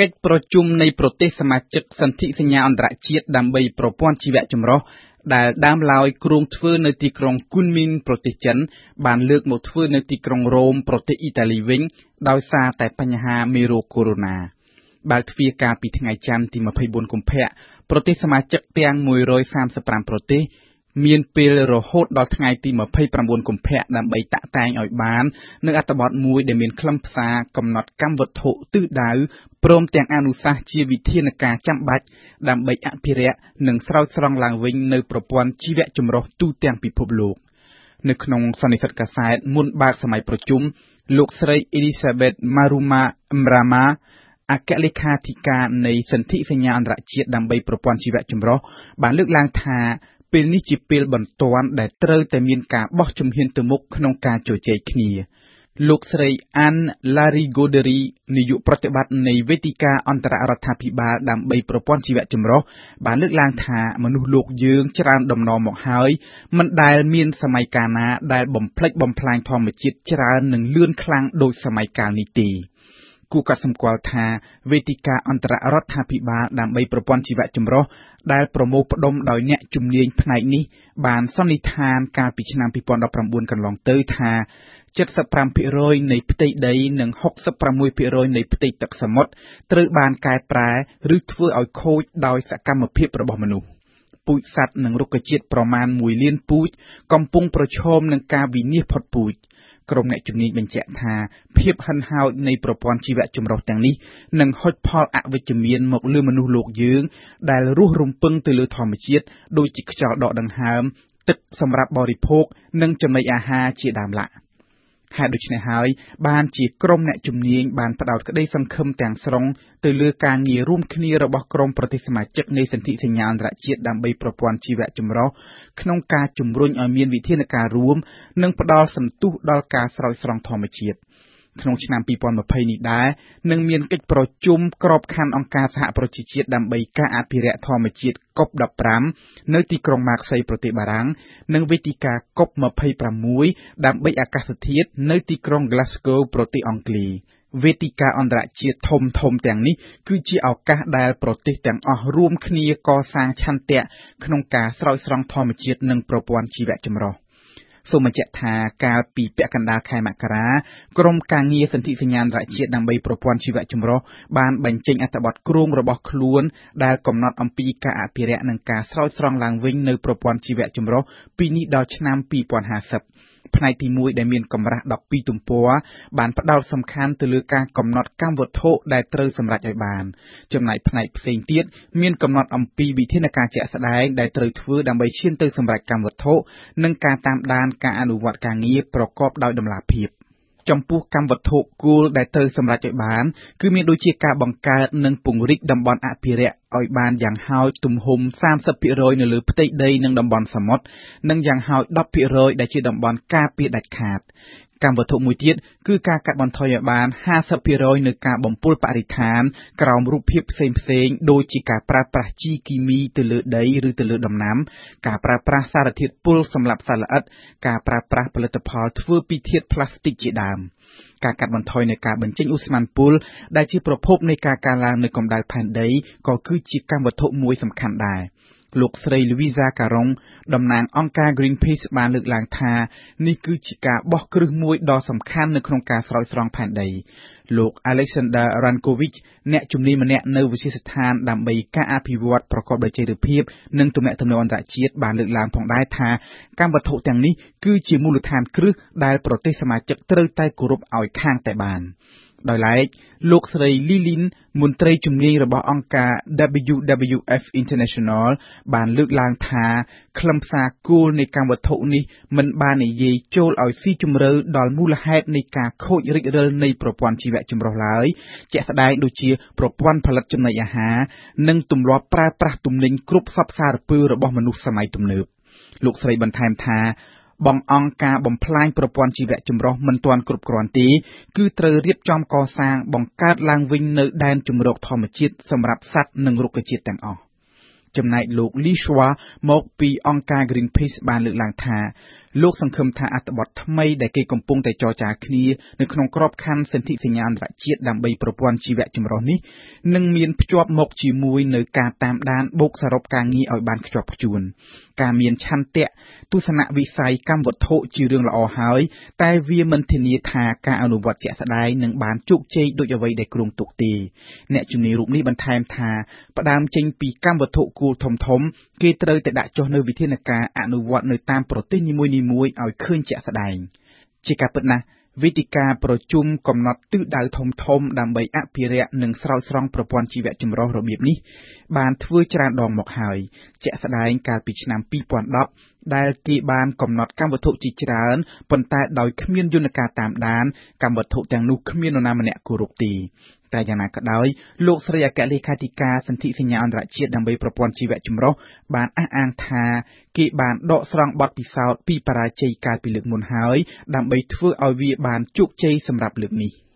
កិច្ចប្រជុំនៃប្រទេសសមាជិកសន្ធិសញ្ញាអន្តរជាតិដើម្បីប្រព័ន្ធជីវៈចម្រុះ ដែលដើមឡើយគ្រោងធ្វើនៅទីក្រុងគុនមីនប្រទេសចិន បានលើកមកធ្វើនៅទីក្រុងរ៉ូមប្រទេសអ៊ីតាលីវិញ ដោយសារតែបញ្ហាមេរោគកូវីដ -19 បើកទ្វារកាលពីថ្ងៃច័ន្ទទី24កុម្ភៈ ប្រទេសសមាជិកទាំង 135 ប្រទេស មានពេលរហូតដល់ថ្ងៃទី29កុម្ភៈដើម្បីតាក់តែងឲ្យបាននូវអត្ថបទមួយដែលមានខ្លឹមសារកំណត់កម្មវត្ថុទិសដៅព្រមទាំងអនុសាសន៍ជាវិធានការចាំបាច់ដើម្បីអភិរក្សនិងស្រោចស្រង់ឡើងវិញនូវប្រព័ន្ធជីវៈចម្រុះទូទាំងពិភពលោកនៅក្នុងសន្និសីទកាសែតមុនបើកសម័យប្រជុំលោកស្រី Elizabeth Maruma Mrama អគ្គលេខាធិការនៃសន្ធិសញ្ញាអន្តរជាតិដើម្បីប្រព័ន្ធជីវៈចម្រុះបានលើកឡើងថា ពេលនេះជាពេលបន្ទាន់ដែលត្រូវតែមានការបោះជំហានទៅមុខក្នុងការជជែកគ្នា លោកស្រី Anne Larigauderie នាយកប្រតិបត្តិនៃវេទិកាអន្តររដ្ឋាភិបាលដើម្បីប្រព័ន្ធជីវៈចម្រុះ បានលើកឡើងថាមនុស្សលោកយើងច្រើនដំណមកហើយមិនដែលមានសម័យកាលណាដែលបំផ្លិចបំផ្លាញធម្មជាតិច្រើននិងលឿនខ្លាំងដូចសម័យកាលនេះទេ។ គួរកត់សម្គាល់ថាវេទិកាអន្តររដ្ឋាភិបាលដើម្បីប្រព័ន្ធជីវៈចម្រុះ ដែលប្រមូលផ្ដុំដោយអ្នកជំនាញផ្នែកនេះ បានសន្និដ្ឋានកាលពីឆ្នាំ2019កន្លងទៅថា 75%នៃផ្ទៃដីនិង66%នៃផ្ទៃទឹកសមុទ្រត្រូវបានកែប្រែ ឬធ្វើឲ្យខូចដោយសកម្មភាពរបស់មនុស្សពូជសត្វនិងរុក្ខជាតិប្រមាណ1លានពូជកំពុងប្រឈមនឹងការវិនាសផុតពូជ ក្រុមអ្នកជំនាញបញ្ជាក់ថាភាពហិនហោចនៃប្រព័ន្ធជីវៈចម្រុះទាំងនេះនឹងហុចផលអវិជ្ជមានមកលើមនុស្សលោកយើង ដែលរស់រំពឹងទៅលើធម្មជាតិដូចជាខ្យល់ដកដង្ហើម ទឹកសម្រាប់បរិភោគ និងចំណីអាហារជាដើមឡាក់ ហេតុដូច្នេះហើយបានជាក្រុមអ្នកជំនាញបានផ្ដោតក្តីសង្ឃឹមទាំងស្រុងទៅលើការងាររួមគ្នារបស់ក្រុមប្រទេសសមាជិកនៃសន្ធិសញ្ញាអន្តរជាតិដើម្បីប្រព័ន្ធជីវៈចម្រុះក្នុងការជំរុញឲ្យមានវិធានការរួម និងផ្ដល់សន្ទុះដល់ការស្រោចស្រង់ធម្មជាតិ។ ក្នុងឆ្នាំ2020នេះដែរនឹងមានកិច្ចប្រជុំក្របខ័ណ្ឌអង្គការសហប្រជាជាតិដើម្បីការអភិរក្សធម្មជាតិ COP15 នៅទីក្រុងម៉ាក្សីប្រទេសបារាំង និងវេទិកា COP26 ដើម្បីអាកាសធាតុនៅទីក្រុង Glasgow ប្រទេសអង់គ្លេសវេទិកាអន្តរជាតិធំធំទាំងនេះគឺជាឱកាសដែលប្រទេសទាំងអស់រួមគ្នាកសាងឆន្ទៈក្នុងការស្រោចស្រង់ធម្មជាតិនិងប្រព័ន្ធជីវៈចម្រុះ សូមបញ្ជាក់ថាកាលពីពាក់កណ្ដាលខែមករា ក្រុមការងារសន្ធិសញ្ញាអន្តរជាតិដើម្បីប្រព័ន្ធជីវៈចម្រុះបានបញ្ចេញអត្ថបទគ្រោងរបស់ខ្លួនដែលកំណត់អំពីការអភិរក្សនិងការស្រោចស្រង់ឡើងវិញនូវប្រព័ន្ធជីវៈចម្រុះពីនេះដល់ឆ្នាំ2050 ផ្នែកទី1ដែលមានកម្រាស់12ទំព័របានផ្ដោតសំខាន់ទៅលើការកំណត់កម្មវត្ថុដែលត្រូវសម្រេចឲ្យបាន ចំណែកផ្នែកផ្សេងទៀតមានកំណត់អំពីវិធានការជាក់ស្ដែងដែលត្រូវធ្វើដើម្បីឈានទៅសម្រេចកម្មវត្ថុ និងការតាមដានការអនុវត្តការងារប្រកបដោយតម្លាភាព។ ចំពោះកម្មវត្ថុគោលដែលត្រូវសម្រេចឲ្យបាន គឺមានដូចជាការបង្កើតនិងពង្រីកតំបន់អភិរក្សឲ្យបានយ៉ាងហោចទំហំ30%នៅលើផ្ទៃដីនិងតំបន់សមុទ្រ និងយ៉ាងហោច 10%ដែលជាតំបន់ការពារដាច់ខាត កម្មវត្ថុមួយទៀតគឺការកាត់បន្ថយឲ្យបាន50%នៅការបំពុលបរិស្ថានក្រោមរូបភាពផ្សេងៗដូចជាការប្រើប្រាស់ជីគីមីទៅលើដីឬទៅលើដំណាំ ការប្រើប្រាស់សារធាតុពុលសម្រាប់សត្វល្អិត ការប្រើប្រាស់ផលិតផលធ្វើពីធាតុប្លាស្ទិកជាដើមការកាត់បន្ថយនៃការបញ្ចេញឧស្ម័នពុលដែលជាប្រភពនៃការកើនឡើងនៃកម្ដៅផែនដីក៏គឺជាកម្មវត្ថុមួយសំខាន់ដែរ។ លោកស្រី Louisa Carong តំណាងអង្គការ Greenpeace បានលើកឡើងថា នេះគឺជាការបោះគ្រឹះមួយដ៏សំខាន់នៅក្នុងការស្រោចស្រង់ផែនដី លោក Alexander Rankovich អ្នកជំនាញម្នាក់នៅវិទ្យាស្ថានដើម្បីការអភិវឌ្ឍប្រកបដោយចីរភាព និងទំនាក់ទំនងអន្តរជាតិបានលើកឡើងផងដែរថាកម្មវត្ថុទាំងនេះគឺជាមូលដ្ឋានគ្រឹះដែលប្រទេសសមាជិកត្រូវតែគោរពឲ្យខាងតែបាន។ ដោយឡែកលោកស្រី Lilin មន្ត្រីជំនាញរបស់អង្គការ WWF International បានលើកឡើងថា ខ្លឹមសារគោលនៃកម្មវត្ថុនេះមិនបាននិយាយចូលឲ្យស៊ីជម្រៅដល់មូលហេតុនៃការខូចរិចរិលនៃប្រព័ន្ធជីវៈចម្រុះឡើយ ជាក់ស្ដែងដូចជាប្រព័ន្ធផលិតចំណីអាហារ និងទម្លាប់ប្រើប្រាស់ទំនិញគ្រប់សពសារពើរបស់មនុស្សសម័យទំនើប លោកស្រីបន្ថែមថា បង្អង់ការបំផ្លាញប្រព័ន្ធជីវៈចម្រុះមិនទាន់គ្រប់គ្រាន់ទេ គឺត្រូវរៀបចំកសាងបង្កើតឡើងវិញនូវដែនជម្រកធម្មជាតិសម្រាប់សត្វនិងរុក្ខជាតិទាំងអស់ចំណែកលោក Li Shua មកពីអង្គការ Greenpeace បានលើកឡើងថា លោកសង្ឃឹមថាអត្ថបទថ្មីដែលគេកំពុងតែចរចាគ្នានៅក្នុងក្របខ័ណ្ឌសន្ធិសញ្ញាអន្តរជាតិដើម្បីប្រព័ន្ធជីវៈចម្រុះនេះនឹងមានភ្ជាប់មកជាមួយនូវការតាមដានបូកសរុបការងារឲ្យបានខ្ជាប់ខ្ជួន ការមានឆន្ទៈទស្សនវិស័យកម្មវត្ថុជារឿងល្អហើយ តែវាមិនធានាថាការអនុវត្តជាក់ស្ដែងនឹងបានជោគជ័យដូចអ្វីដែលគ្រោងទុកទេអ្នកជំនាញរូបនេះបន្ថែមថាផ្ដើមចេញពីកម្មវត្ថុគោលធំធំគេត្រូវតែដាក់ចុះនៅវិធានការអនុវត្តនៅតាមប្រទេសនីមួយៗឲ្យឃើញជាក់ស្ដែង ជាការពិតណាស់វេទិកាប្រជុំកំណត់ទិសដៅធំធំដើម្បីអភិរក្សនិងស្រោចស្រង់ប្រព័ន្ធជីវៈចម្រុះរបៀបនេះ បានធ្វើច្រើនដងមកហើយជាក់ស្ដែងកាលពីឆ្នាំ2010ដែលគេបានកំណត់កម្មវត្ថុជាច្រើនប៉ុន្តែដោយគ្មានយន្តការតាមដានកម្មវត្ថុទាំងនោះគ្មាននរណាម្នាក់គោរពទេតែយ៉ាងណាក៏ដោយលោកស្រីអគ្គលេខាធិការសន្ធិសញ្ញាអន្តរជាតិដើម្បីប្រព័ន្ធជីវៈចម្រុះបានអះអាងថាគេបានដកស្រង់បទពិសោធន៍ពីបរាជ័យកាលពីលើកមុនហើយ ដើម្បីធ្វើឲ្យវាបានជោគជ័យសម្រាប់លើកនេះ